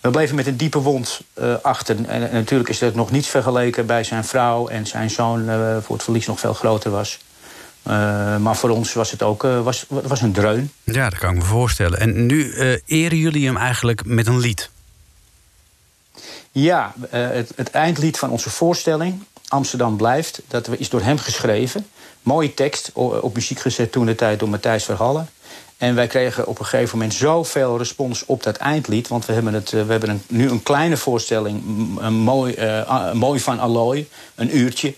Speaker 11: we bleven met een diepe wond achter. En, en natuurlijk is dat nog niets vergeleken bij zijn vrouw en zijn zoon... voor het verlies nog veel groter was. Eh, maar voor ons was het ook was, was een dreun.
Speaker 2: Ja, dat kan ik me voorstellen. En nu eh, eren jullie hem eigenlijk met een lied.
Speaker 11: Ja, eh, het, het eindlied van onze voorstelling, Amsterdam blijft, dat is door hem geschreven. Mooie tekst, op muziek gezet toen de tijd door Matthijs Verhallen. En wij kregen op een gegeven moment zoveel respons op dat eindlied. Want we hebben, het, eh, we hebben nu een kleine voorstelling, een mooi, eh, mooi van Alloy, een uurtje.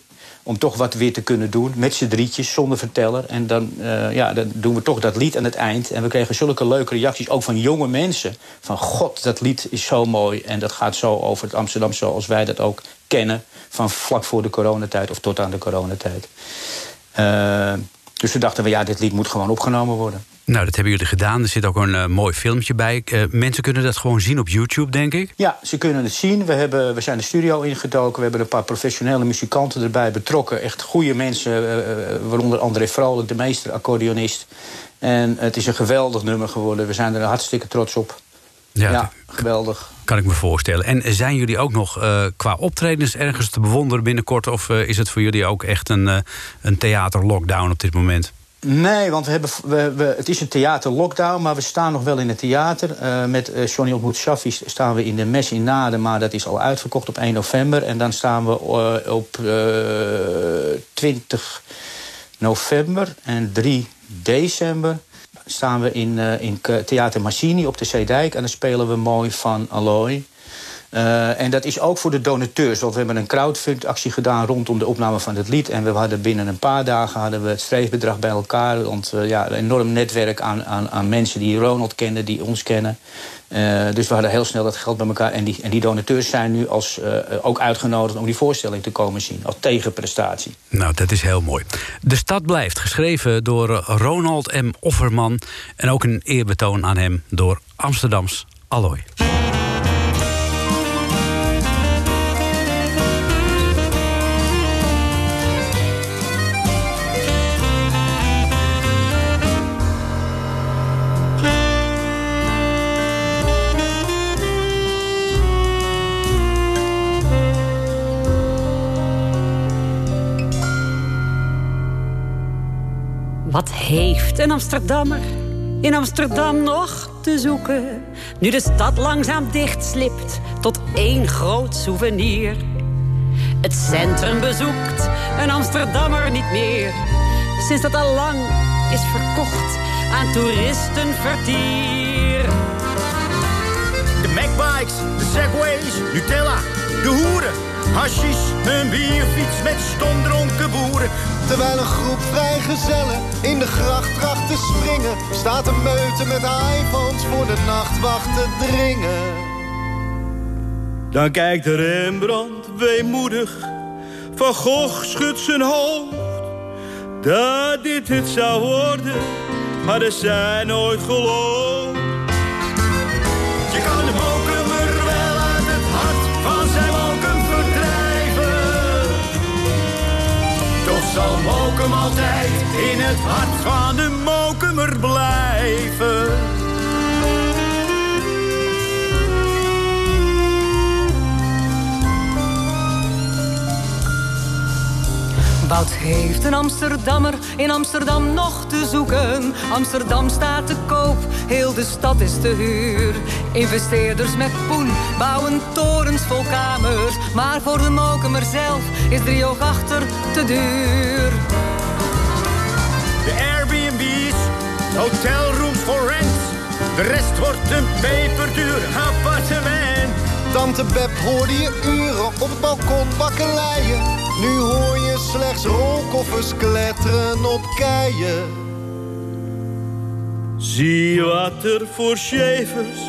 Speaker 11: Om toch wat weer te kunnen doen, met z'n drietjes, zonder verteller. En dan, eh, ja, dan doen we toch dat lied aan het eind. En we kregen zulke leuke reacties, ook van jonge mensen. Van god, dat lied is zo mooi. En dat gaat zo over het Amsterdam zoals wij dat ook kennen. Van vlak voor de coronatijd of tot aan de coronatijd. Eh, dus we dachten, we, ja, dit lied moet gewoon opgenomen worden.
Speaker 2: Nou, dat hebben jullie gedaan. Er zit ook een eh, mooi filmpje bij. Eh, mensen kunnen dat gewoon zien op YouTube, denk ik.
Speaker 11: Ja, ze kunnen het zien. We, hebben, we zijn de studio ingedoken. We hebben een paar professionele muzikanten erbij betrokken. Echt goede mensen, eh, waaronder André Vrolijk, de meester accordeonist. En het is een geweldig nummer geworden. We zijn er hartstikke trots op.
Speaker 2: Ja,
Speaker 11: Ja, geweldig.
Speaker 2: kan ik me voorstellen. En zijn jullie ook nog qua optredens ergens te bewonderen binnenkort? Of is het voor jullie ook echt een, een theaterlockdown op dit moment?
Speaker 11: Nee, want we hebben, we, we, het is een theater-lockdown, maar we staan nog wel in het theater. Eh, met eh, Johnny Ontmoet Shaffi staan we in de Mes in Naden, maar dat is al uitverkocht op 1 november. En dan staan we eh, op eh 20 november en 3 december staan we in, in Theater Massini op de Zeedijk. En dan spelen we mooi van Alloy. Eh, en dat is ook voor de donateurs. Want we hebben een crowdfund-actie gedaan rondom de opname van het lied. En we hadden binnen een paar dagen hadden we het streefbedrag bij elkaar. Want eh, ja, een enorm netwerk aan, aan, aan mensen die Ronald kennen, die ons kennen. Eh, dus we hadden heel snel dat geld bij elkaar. En die, en die donateurs zijn nu als, ook uitgenodigd om die voorstelling te komen zien. Als tegenprestatie.
Speaker 2: Nou, dat is heel mooi. De stad blijft, geschreven door Ronald M. Offerman. En ook een eerbetoon aan hem door Amsterdams Alloy.
Speaker 12: Een Amsterdammer in Amsterdam nog te zoeken? Nu de stad langzaam dichtslipt tot één groot souvenir. Het centrum bezoekt een Amsterdammer niet meer. Sinds dat al lang is verkocht aan toeristenvertier.
Speaker 13: De Macbikes, de Segways, Nutella, de hoeren. Hashish, een bierfiets met stomdronken boeren.
Speaker 10: Terwijl een groep vrijgezellen in de gracht tracht te springen... staat een meute met iPhones voor de nachtwacht te dringen.
Speaker 14: Dan kijkt Rembrandt weemoedig. Van Gogh schudt zijn hoofd. Dat dit het zou worden, maar er zijn nooit geloofd.
Speaker 13: Mokum altijd in het hart van de mokumer blijven.
Speaker 15: Wat heeft een Amsterdammer in Amsterdam nog te zoeken? Amsterdam staat te koop, heel de stad is te huur. Investeerders met poen bouwen torens vol kamers. Maar voor de mokemer zelf is driehoog achter te duur.
Speaker 13: De Airbnb's, hotelrooms for rent. De rest wordt een peperduur appartement.
Speaker 10: Tante Beb hoorde je uren op het balkon bakkeleien. Nu hoor je slechts rolkoffers kletteren op keien.
Speaker 14: Zie wat er voor chefers,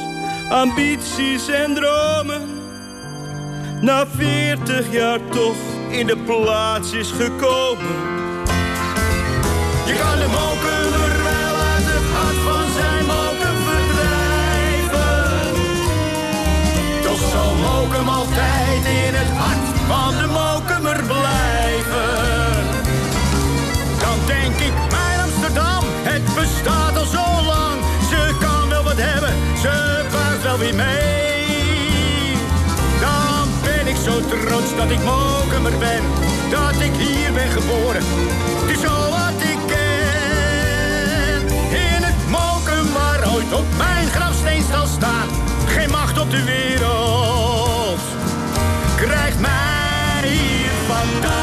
Speaker 14: ambities en dromen na veertig jaar toch in de plaats is gekomen.
Speaker 13: Je kan de mokumer wel in het hart van de mokumer blijven. Dan denk ik, mijn Amsterdam, het bestaat al zo lang. Ze kan wel wat hebben, ze vaart wel weer mee. Dan ben ik zo trots dat ik mokumer ben. Dat ik hier ben geboren, het is al wat ik ken. In het mokum waar ooit op mijn grafsteen zal staan. Geen macht op de wereld krijgt mij hier vandaan.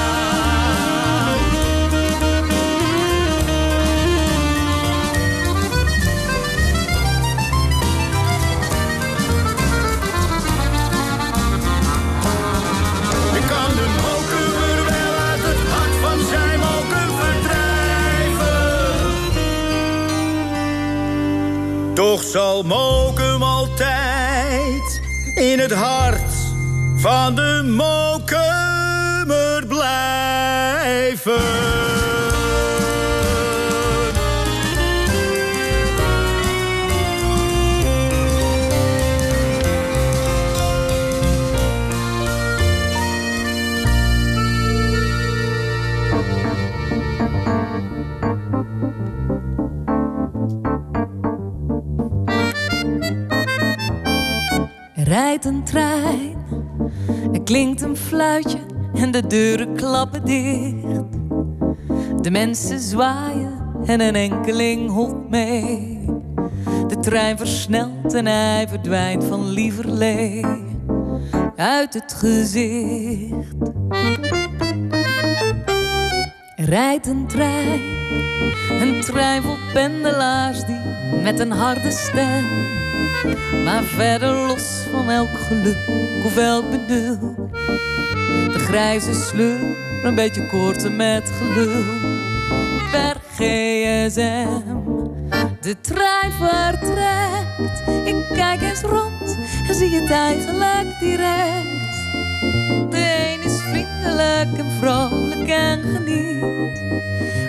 Speaker 13: Je kan de mokumer wel uit het hart van zijn mokum verdrijven.
Speaker 14: Toch zal Mokum altijd in het hart van de Mokumer blijven.
Speaker 15: Rijdt een trein, klinkt een fluitje en de deuren klappen dicht. De mensen zwaaien en een enkeling holt mee. De trein versnelt en hij verdwijnt van lieverlee uit het gezicht. Rijdt een trein, een trein vol pendelaars die met een harde stem maar verder los van elk geluk of elk benul. Grijze sleur, een beetje koorten met gelul. Per GSM, de trein vertrekt. Ik kijk eens rond en zie het eigenlijk direct. De een is vriendelijk en vrolijk en geniet.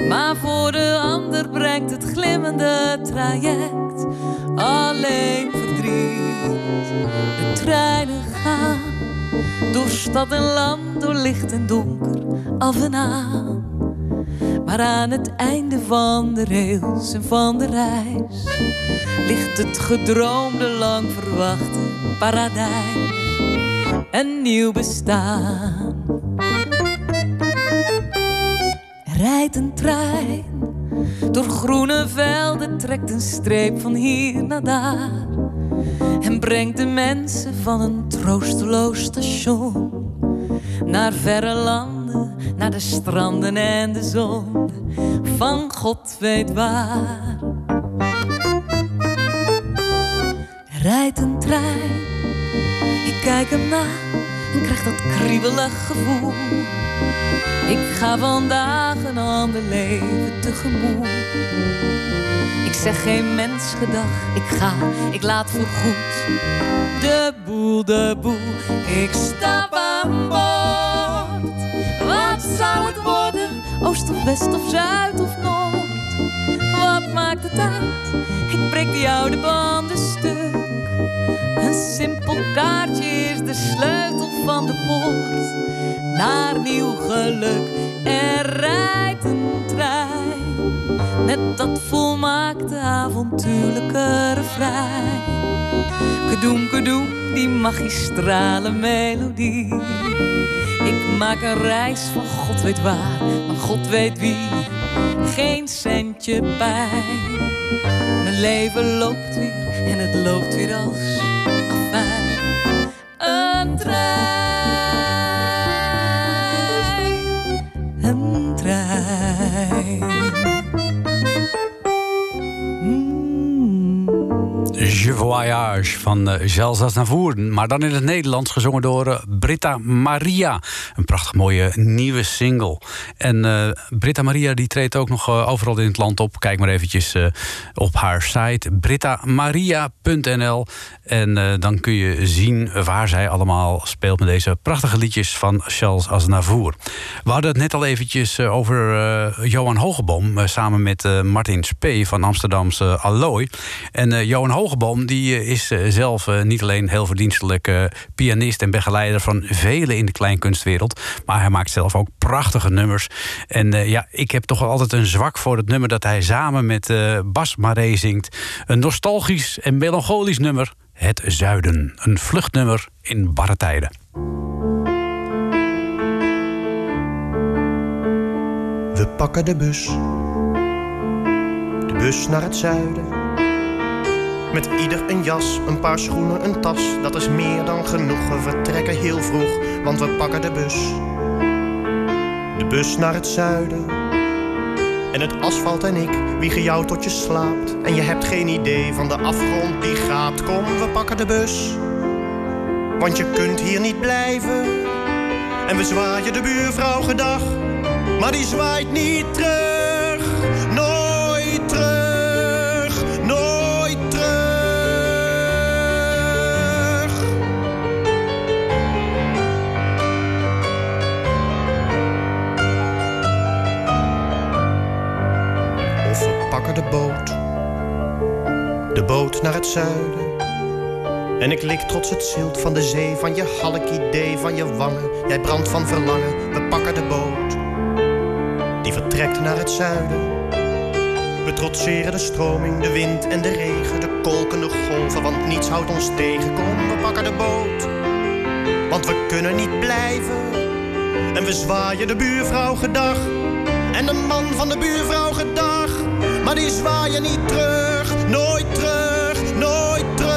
Speaker 15: Maar voor de ander brengt het glimmende traject alleen verdriet. De treinen gaan door stad en land, door licht en donker, af en aan. Maar aan het einde van de rails en van de reis ligt het gedroomde, lang verwachte paradijs. Een nieuw bestaan. Rijdt een trein door groene velden, trekt een streep van hier naar daar. En brengt de mensen van een troosteloos station naar verre landen, naar de stranden en de zon van God weet waar. Rijdt een trein, ik kijk hem na en krijg dat kriebelig gevoel. Ik ga vandaag een ander leven tegemoet. Ik zeg geen mens gedag, ik ga, ik laat voorgoed de boel, de boel. Ik stap aan boord. Wat zou het worden? Oost of west of zuid of noord? Wat maakt het uit? Ik breek die oude banden stuk. Een simpel kaartje is de sleutel van de poort naar nieuw geluk. Er rijdt een trein met dat volmaakte avontuurlijke refrein. Kadoem, kadoem, die magistrale melodie. Ik maak een reis van God weet waar, van God weet wie. Geen centje pijn. Mijn leven loopt weer en het loopt weer als. Een
Speaker 2: Je Voyage van uh, Gilles Aznavour. Maar dan in het Nederlands gezongen door uh, Britta Maria. Een prachtig mooie nieuwe single. En uh, Britta Maria die treedt ook nog overal in het land op. Kijk maar eventjes op haar site brittamaria.nl. En dan kun je zien waar zij allemaal speelt met deze prachtige liedjes van Charles Aznavour. We hadden het net al eventjes over Johan Hogeboom... samen met Martin Spee van Amsterdamse Alloy. En Johan Hogeboom die, uh, is uh, zelf niet alleen heel verdienstelijk pianist en begeleider van velen in de kleinkunstwereld, maar hij maakt zelf ook prachtige nummers. En ja, ik heb toch altijd een zwak voor het nummer dat hij samen met Bas Maré zingt. Een nostalgisch en melancholisch nummer, Het Zuiden. Een vluchtnummer in barre tijden.
Speaker 8: We pakken de bus. De bus naar het zuiden. Met ieder een jas, een paar schoenen, een tas. Dat is meer dan genoeg. We vertrekken heel vroeg, want we pakken de bus. De bus naar het zuiden. En het asfalt en ik wiegen jou tot je slaapt. En je hebt geen idee van de afgrond die gaat. Kom, we pakken de bus. Want je kunt hier niet blijven. En we zwaaien de buurvrouw gedag. Maar die zwaait niet terug. Nooit terug. Pakken de boot. De boot naar het zuiden. En ik lik trots het zilt van de zee, van je halk idee, van je wangen. Jij brandt van verlangen, we pakken de boot. Die vertrekt naar het zuiden. We trotseren de stroming, de wind en de regen, de kolkende golven, want niets houdt ons tegen. Kom, we pakken de boot, want we kunnen niet blijven. En we zwaaien de buurvrouw gedag, en de man van de buurvrouw gedag. Maar die zwaaien niet terug, nooit terug, nooit terug.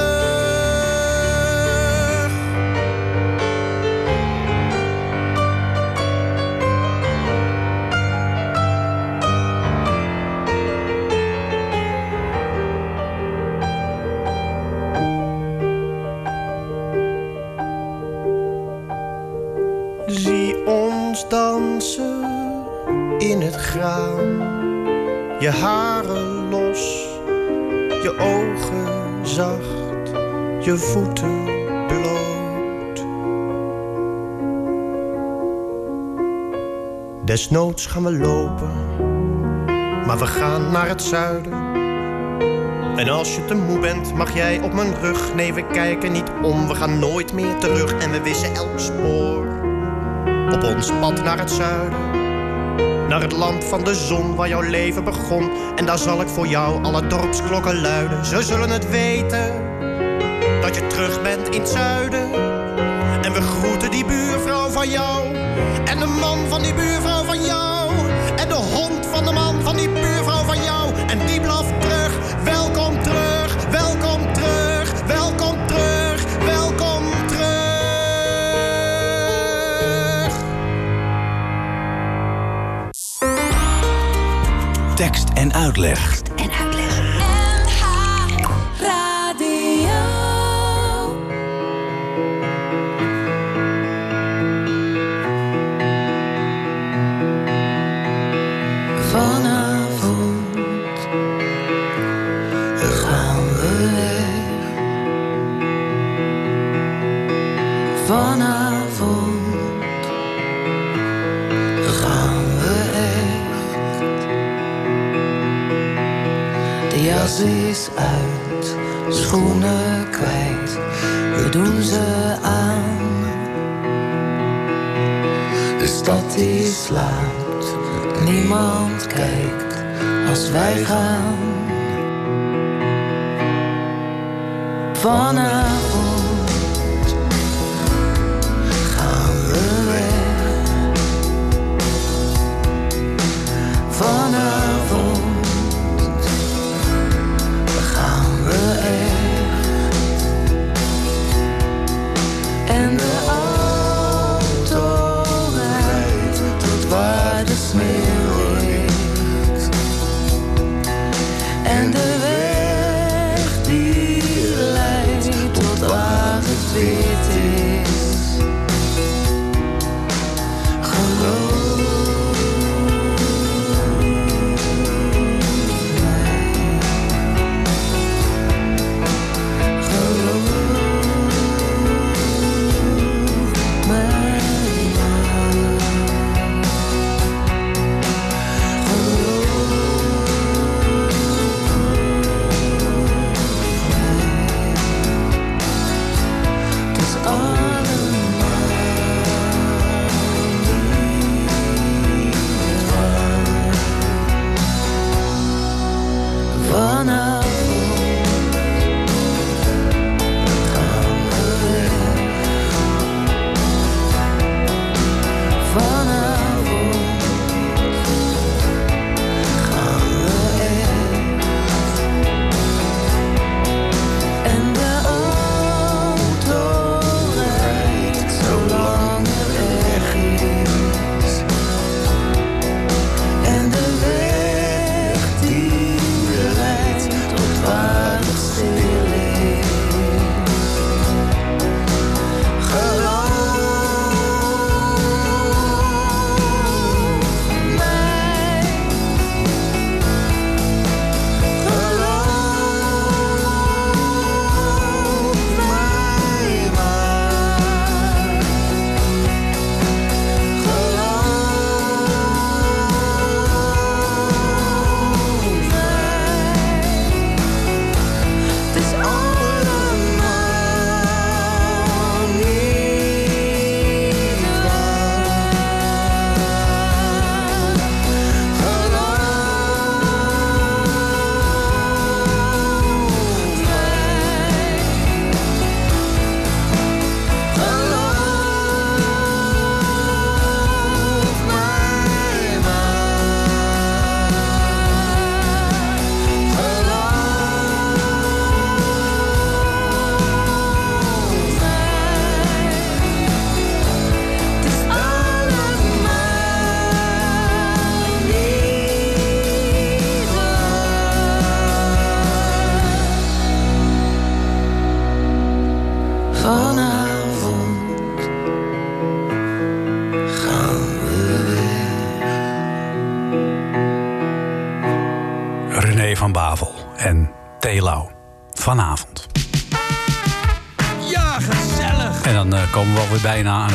Speaker 8: Zie ons dansen in het graan. Je je voeten bloot. Desnoods gaan we lopen, maar we gaan naar het zuiden. En als je te moe bent, mag jij op mijn rug. Nee, we kijken niet om, we gaan nooit meer terug. En we wissen elk spoor op ons pad naar het zuiden. Naar het land van de zon waar jouw leven begon. En daar zal ik voor jou alle dorpsklokken luiden. Ze zullen het weten terug bent in het zuiden. En we groeten die buurvrouw van jou. En de man van die buurvrouw van jou. En de hond van de man van die buurvrouw van jou. En die blaft terug. Welkom terug, welkom terug, welkom terug, welkom terug.
Speaker 9: Tekst. En uitleg.
Speaker 16: Als wij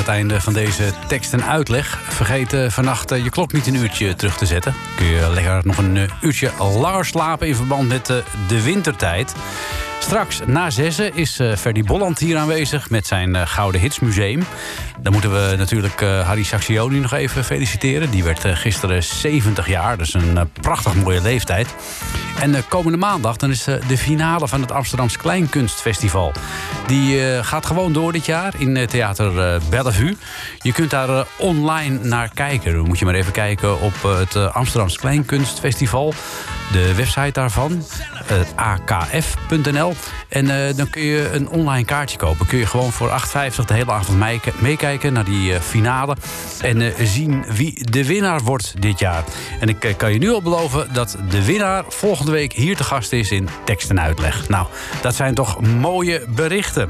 Speaker 16: het
Speaker 2: einde van deze tekst en uitleg. Vergeet eh, vannacht eh, je klok niet een uurtje terug te zetten. Kun je lekker nog een eh, uurtje langer slapen in verband met de wintertijd. Straks na zessen is eh Ferdy Bolland hier aanwezig met zijn Gouden Hits Museum. Dan moeten we natuurlijk eh, Harry Saxioni nog even feliciteren. Die werd gisteren 70 jaar, dus een prachtig mooie leeftijd. En komende maandag dan is de finale van het Amsterdamse Kleinkunstfestival. Die eh, gaat gewoon door dit jaar in eh, Theater eh, Bellevue. Je kunt daar online naar kijken. Dan moet je maar even kijken op het Amsterdamse Kleinkunstfestival. De website daarvan, akf.nl. En eh, dan kun je een online kaartje kopen. Kun je gewoon voor 8,50 de hele avond meekijken naar die eh, finale. En eh, zien wie de winnaar wordt dit jaar. En ik kan je nu al beloven dat de winnaar volgende week hier te gast is in tekst en uitleg. Nou, dat zijn toch mooie berichten.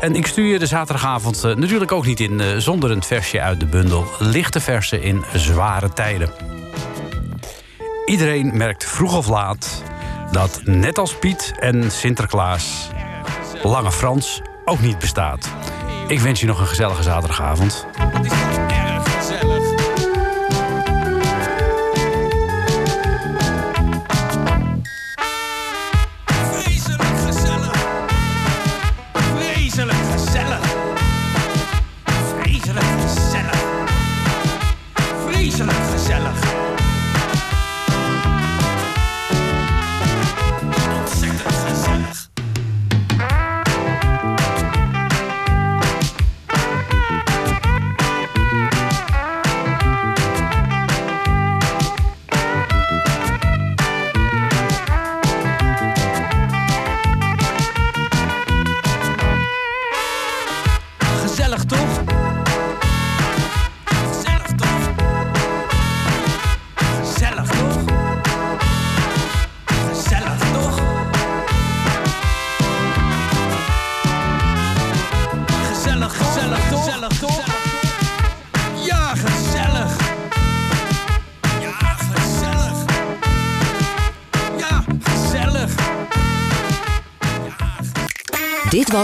Speaker 2: En ik stuur je de zaterdagavond natuurlijk ook niet in zonder een versje uit de bundel. Lichte versen in zware tijden. Iedereen merkt vroeg of laat dat net als Piet en Sinterklaas Lange Frans ook niet bestaat. Ik wens je nog een gezellige zaterdagavond.